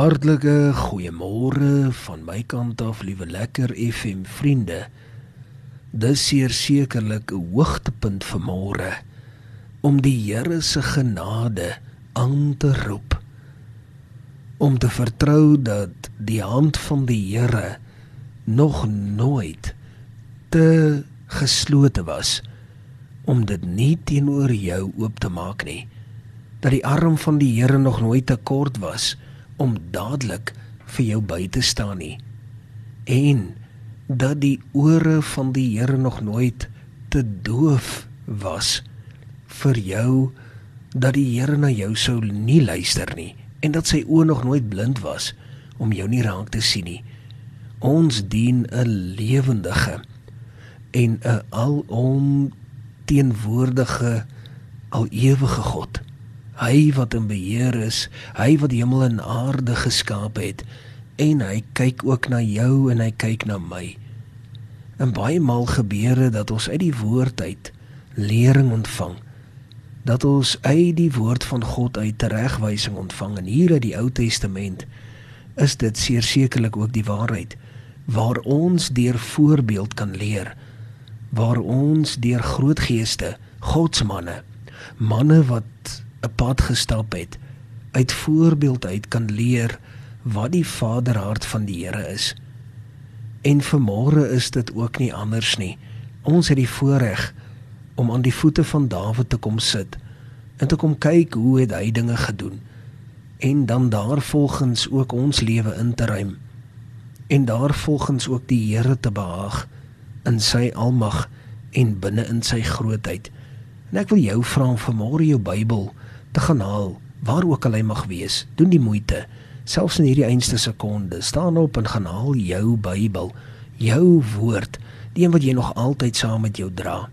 Hartlike goeiemôre van my kant af, liewe lekker FM vriende. Dis seker sekerlik 'n hoogtepunt vir môre om die Here se genade aan te roep. Om te vertrou dat die hand van die Here nog nooit te geslote was om dit nie teenoor jou oop te maak nie. Dat die arm van die Here nog nooit te kort was om dadelik vir jou by te staan nie. En dat die ore van die Here nog nooit te doof was vir jou dat die Here na jou sou nie luister nie en dat sy oë nog nooit blind was om jou nie raak te sien nie. Ons dien 'n lewendige en 'n alom teenwoordige al ewige God. Hy wat in beheer is, hy wat die hemel en aarde geskaap het en hy kyk ook na jou en hy kyk na my. En baie maal gebeur dit dat ons uit die woord uit lering ontvang. Dat ons uit die woord van God uit teregwysing ontvang en hier uit die Ou Testament is dit seker sekerlik ook die waarheid waar ons deur voorbeeld kan leer waar ons deur groot geeste, godsmanne, manne wat 'n pad gestap het, uit voorbeeld uit kan leer wat die vaderhart van die Here is. En vanmôre is dit ook nie anders nie. Ons het die voorreg om aan die voete van Dawid te kom sit en te kom kyk hoe het hy dinge gedoen en dan daarvolgens ook ons lewe in te ruim en daarvolgens ook die Here te behaag in sy almag en binne in sy grootheid. En ek wil jou vra om vanmôre jou Bybel te gaan haal, waar ook al hy mag wees. Doen die moeite. Selfs in hierdie einste sekonde, staan op en gaan haal jou Bybel, jou woord, die een wat jy nog altyd saam met jou dra.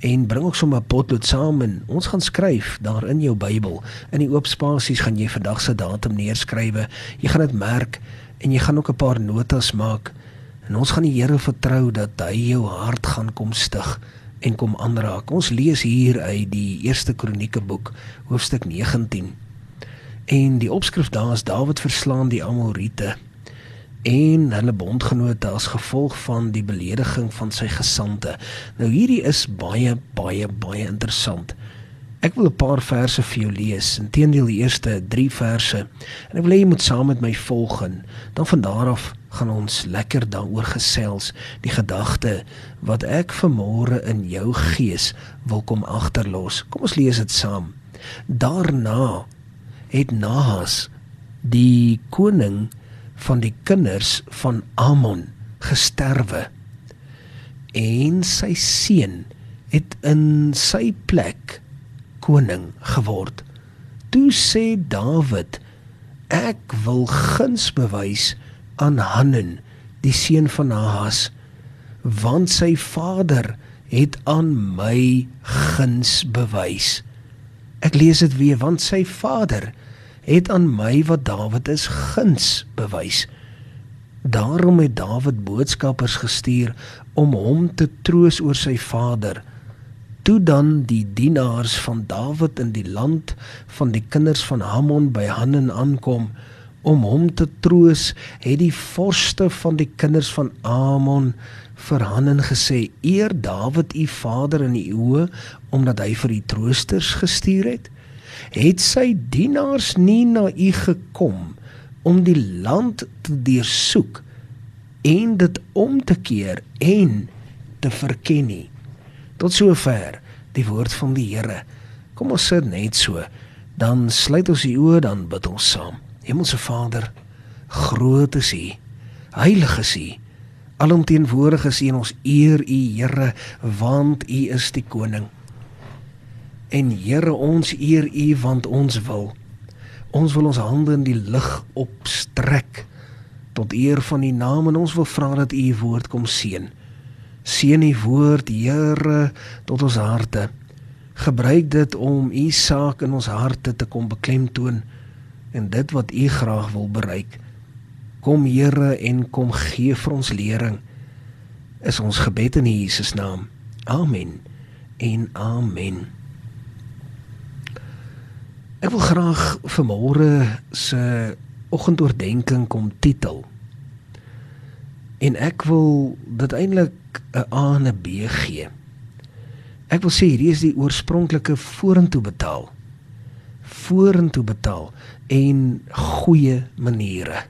En bring ook sommer 'n potlood saam en ons gaan skryf daar in jou Bybel. In die oop spasies gaan jy vandag se datum neerskrywe. Jy gaan dit merk en jy gaan ook 'n paar notas maak. En ons gaan die Here vertrou dat hy jou hart gaan kom stig en kom aanraak. Ons lees hier uit die eerste Kronieke boek, hoofstuk 19. En die opskrif daar is Dawid verslaan die Amorite en hulle bondgenote as gevolg van die belediging van sy gesande. Nou hierdie is baie baie baie interessant. Ek wil 'n paar verse vir jou lees. Inteendeel die eerste 3 verse. En ek wil hê jy moet saam met my volg en dan van daar af gaan ons lekker daaroor gesels, die gedagte wat ek vanmôre in jou gees wil kom agterlos. Kom ons lees dit saam. Daarna het Nahas die koning van die kinders van Amon gesterwe en sy seun het in sy plek koning geword. Toe sê Dawid: Ek wil guns bewys aan Hanan, die seun van Ahas, want sy vader het aan my guns bewys. Ek lees dit weer, want sy vader het aan my wat Dawid is guns bewys. Daarom het Dawid boodskappers gestuur om hom te troos oor sy vader toe dan die dienaars van Dawid in die land van die kinders van Hamon by Hanan aankom om hom te troos, het die vorste van die kinders van Amon vir Hanan gesê: "Eer Dawid u vader in u oë omdat hy vir u troosters gestuur het? Het sy dienaars nie na u gekom om die land te deursoek en dit om te keer en te verken nie?" Tot sover die woord van die Here. Kom ons sit net so. Dan sluit ons die oë dan bid ons saam. Hemelse Vader, groot is U. Heilig is U. Alomteenwoordig is U en ons eer U Here want U is die koning. En Here ons eer U want ons wil. Ons wil ons hande in die lig opstrek tot eer van U naam en ons wil vra dat U woord kom seën. Seën die woord, Here, tot ons harte. Gebruik dit om u saak in ons harte te kom beklemtoon en dit wat u graag wil bereik. Kom Here en kom gee vir ons lering. Is ons gebed in Jesus naam. Amen. En amen. Ek wil graag vanmôre se oggendoordenking kom titel. En ek wil dit eintlik 'n A en 'n B gee. Ek wil sê hierdie is die oorspronklike vorentoe betaal. Vorentoe betaal en goeie maniere.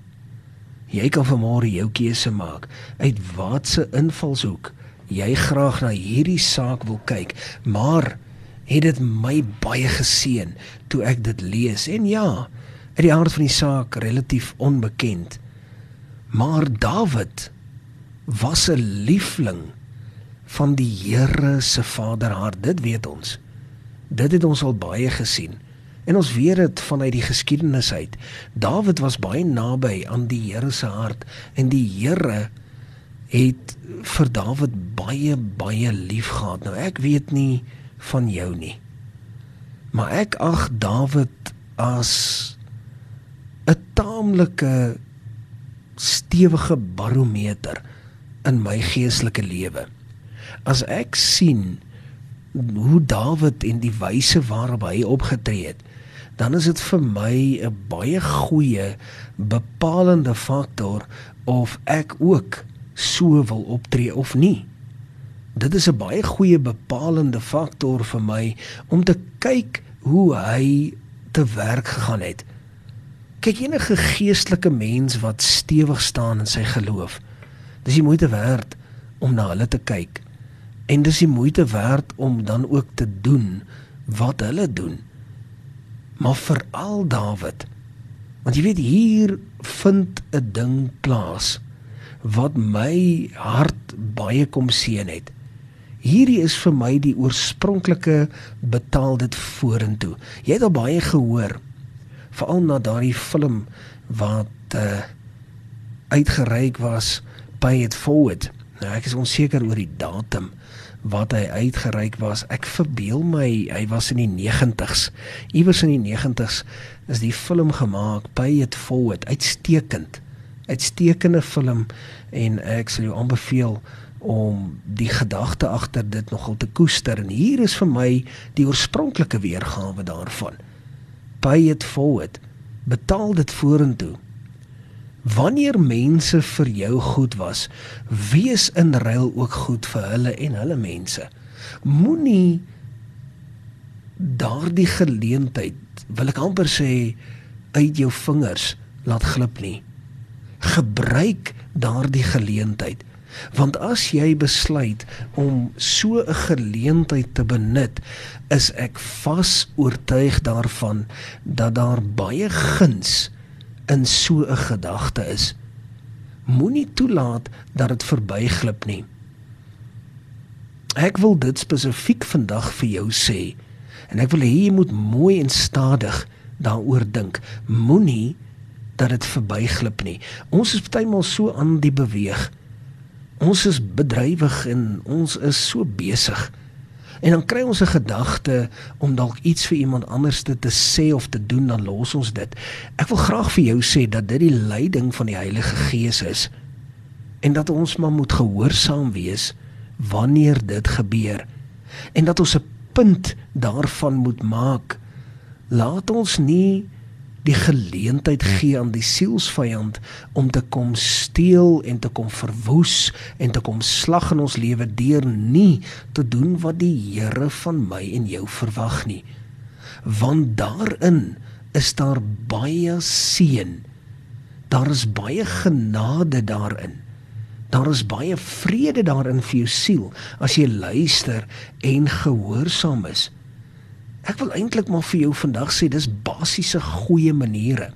Jy kan vanmôre jou keuse maak uit watter invalshoek jy graag na hierdie saak wil kyk, maar het dit my baie geseën toe ek dit lees. En ja, uit die aard van die saak relatief onbekend. Maar Dawid was 'n liefling van die Here se Vaderhart, dit weet ons. Dit het ons al baie gesien. En ons weet dit vanuit die geskiedenis uit. Dawid was baie naby aan die Here se hart en die Here het vir Dawid baie baie lief gehad. Nou ek weet nie van jou nie. Maar ek ag Dawid as 'n taamlike stewige barometer in my geestelike lewe. As ek sien hoe Dawid en die wyse waarop hy opgetree het, dan is dit vir my 'n baie goeie bepalende faktor of ek ook so wil optree of nie. Dit is 'n baie goeie bepalende faktor vir my om te kyk hoe hy te werk gegaan het. Kyk enige geestelike mens wat stewig staan in sy geloof. Dis die moeite werd om na hulle te kyk. En dis die moeite werd om dan ook te doen wat hulle doen. Maar veral Dawid. Want jy weet hier vind 'n ding plaas wat my hart baie kom seën het. Hierdie is vir my die oorspronklike betaal dit vorentoe. Jy het al baie gehoor veral na daardie film wat uh, uitgereik was by it forward. Nou ek is onseker oor die datum wat hy uitgereik was. Ek verbeel my hy was in die 90s. Iewers in die 90s is die film gemaak by it forward. Uitstekend. Uitstekende film en ek sal jou aanbeveel om die gedagte agter dit nogal te koester en hier is vir my die oorspronklike weergawe daarvan pay it forward betaal dit vorentoe wanneer mense vir jou goed was wees in ruil ook goed vir hulle en hulle mense. Moenie daardie geleentheid wil ek amper sê uit jou vingers laat glip nie. Gebruik daardie geleentheid Want as jy besluit om so 'n geleentheid te benut, is ek vas oortuig daarvan dat daar baie guns in so 'n gedagte is. Moenie toelaat dat dit verbyglip nie. Ek wil dit spesifiek vandag vir jou sê en ek wil hê jy moet mooi en stadig daaroor dink. Moenie dat dit verbyglip nie. Ons is partymal so aan die beweeg ons is bedrywig en ons is so besig. En dan kry ons 'n gedagte om dalk iets vir iemand anders te, te sê of te doen, dan los ons dit. Ek wil graag vir jou sê dat dit die leiding van die Heilige Gees is en dat ons maar moet gehoorsaam wees wanneer dit gebeur en dat ons 'n punt daarvan moet maak. Laat ons nie die geleentheid gee aan die sielsvyand om te kom steel en te kom verwoes en te kom slag in ons lewe deur nie te doen wat die Here van my en jou verwag nie. Want daarin is daar baie seën. Daar is baie genade daarin. Daar is baie vrede daarin vir jou siel as jy luister en gehoorsaam is. Ek wil eintlik maar vir jou vandag sê dis basiese goeie maniere.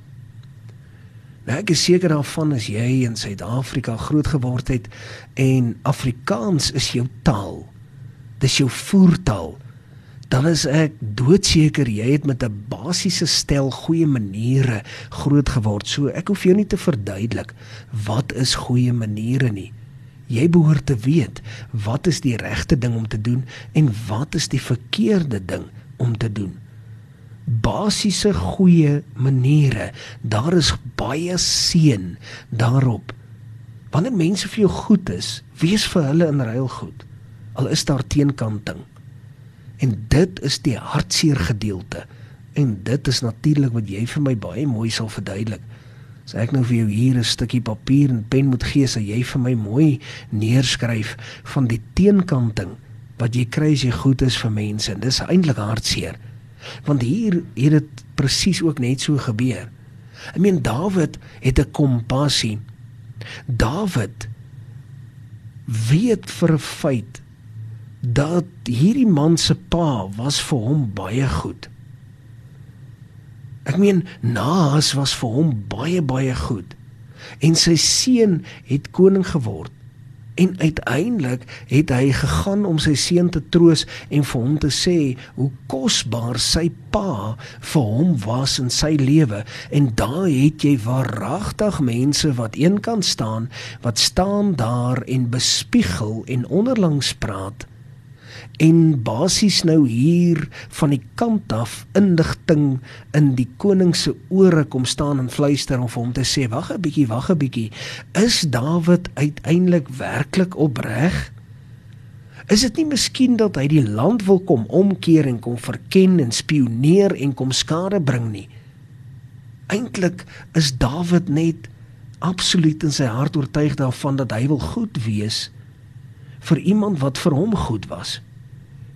Nou ek is seker daarvan as jy in Suid-Afrika groot geword het en Afrikaans is jou taal. Dis jou voertaal. Dan is ek doodseker jy het met 'n basiese stel goeie maniere groot geword. So ek hoef jou nie te verduidelik wat is goeie maniere nie. Jy behoort te weet wat is die regte ding om te doen en wat is die verkeerde ding om te doen. Basiese goeie maniere, daar is baie seën daarop. Wanneer mense vir jou goed is, wees vir hulle in ruil goed. Al is daar teenkanting. En dit is die hartseer gedeelte. En dit is natuurlik wat jy vir my baie mooi sal verduidelik. As ek nou vir jou hier 'n stukkie papier en pen moet gee, sal jy vir my mooi neerskryf van die teenkanting wat jy kry as jy goed is vir mense. En dis eintlik hartseer. Want hier het dit presies ook net so gebeur. Ek meen Dawid het 'n kompassie. Dawid weet vir 'n feit dat hierdie man se pa was vir hom baie goed. Ek meen Naas was vir hom baie baie goed. En sy seun het koning geword. En uiteindelik het hy gegaan om sy seun te troos en vir hom te sê hoe kosbaar sy pa vir hom was in sy lewe. En daar het jy waaragtig mense wat eenkant staan wat staan daar en bespiegel en onderlangs praat en basies nou hier van die kant af indigting in die koning se ore kom staan en fluister om vir hom te sê wag 'n bietjie wag 'n bietjie. Is Dawid uiteindelik werklik opreg? Is dit nie miskien dat hy die land wil kom omkeer en kom verken en spioneer en kom skade bring nie? Eintlik is Dawid net absoluut in sy hart oortuig daarvan dat hy wil goed wees vir iemand wat vir hom goed was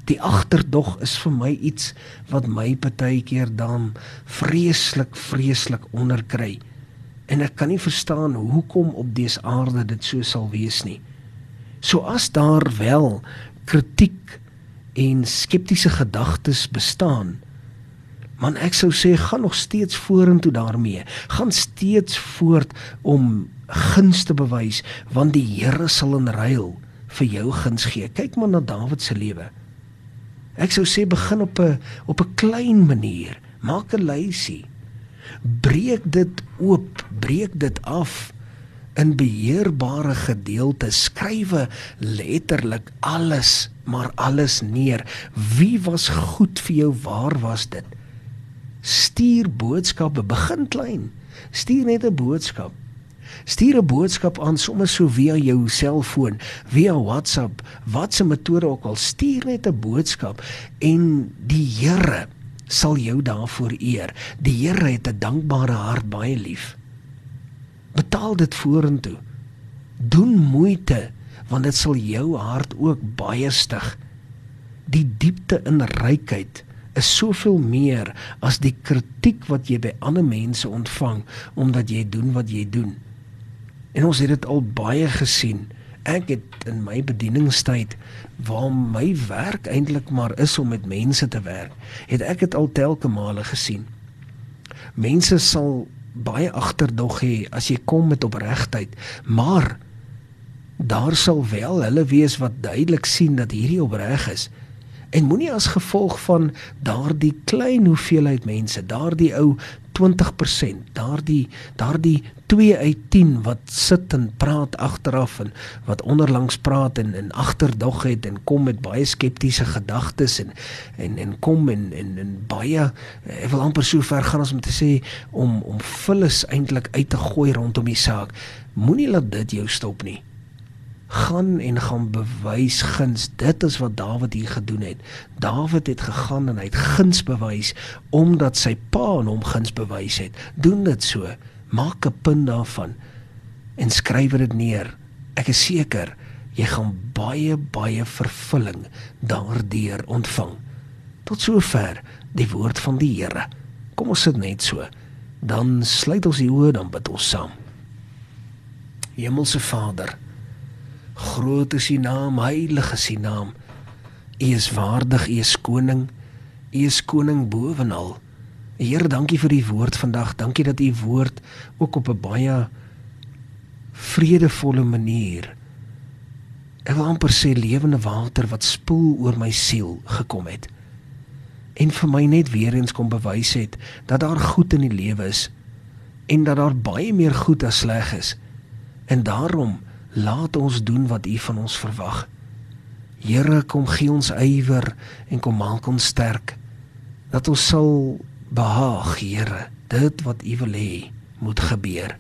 Die agterdog is vir my iets wat my partykeer dan vreeslik vreeslik onderkry. En ek kan nie verstaan hoekom op dese aarde dit so sal wees nie. So as daar wel kritiek en skeptiese gedagtes bestaan, man ek sou sê gaan nog steeds vorentoe daarmee. Gaan steeds voort om guns te bewys want die Here sal in ruil vir jou guns gee. Kyk maar na Dawid se lewe. Ek sou sê begin op 'n op 'n klein manier. Maak 'n lysie. Breek dit oop, breek dit af in beheerbare gedeeltes. Skrywe letterlik alles, maar alles neer. Wie was goed vir jou? Waar was dit? Stuur boodskappe, begin klein. Stuur net 'n boodskap. Stuur 'n boodskap aan sommer so via jou selfoon, via WhatsApp, watse metode ook al, stuur net 'n boodskap en die Here sal jou daarvoor eer. Die Here het 'n dankbare hart baie lief. Betaal dit vorentoe. Doen moeite want dit sal jou hart ook baie stig. Die diepte in rykheid is soveel meer as die kritiek wat jy by ander mense ontvang omdat jy doen wat jy doen. En ons het dit al baie gesien. Ek het in my bedieningstyd waar my werk eintlik maar is om met mense te werk, het ek dit al telke male gesien. Mense sal baie agterdog hê as jy kom met opregtheid, maar daar sal wel hulle wees wat duidelik sien dat hierdie opreg is. En moenie as gevolg van daardie klein hoeveelheid mense, daardie ou 20%, daardie daardie 2 uit 10 wat sit en praat agteraf en wat onderlangs praat en en agterdog het en kom met baie skeptiese gedagtes en en en kom en en en baie ek wil amper so ver gaan as om te sê om om vullis eintlik uit te gooi rondom die saak. Moenie laat dit jou stop nie gaan en gaan bewys guns. Dit is wat Dawid hier gedoen het. Dawid het gegaan en hy het guns bewys omdat sy pa aan hom guns bewys het. Doen dit so. Maak 'n punt daarvan en skryf dit neer. Ek is seker jy gaan baie baie vervulling daardeur ontvang. Tot sover die woord van die Here. Kom ons sit net so. Dan sluit ons die oë dan bid ons saam. Hemelse Vader, Groot is U naam, heilig is U naam. U is waardig, U is koning. U is koning bovenal. Here, dankie vir die woord vandag. Dankie dat U woord ook op 'n baie vredevolle manier ek wil amper sê lewende water wat spoel oor my siel gekom het. En vir my net weer eens kom bewys het dat daar goed in die lewe is en dat daar baie meer goed as sleg is. En daarom Laat ons doen wat U van ons verwag. Here, kom gee ons ywer en kom maak ons sterk dat ons sal behaag, Here, dit wat U wil hê moet gebeur.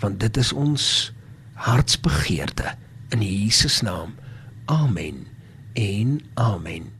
Want dit is ons hartsbegeerte in Jesus naam. Amen. En amen.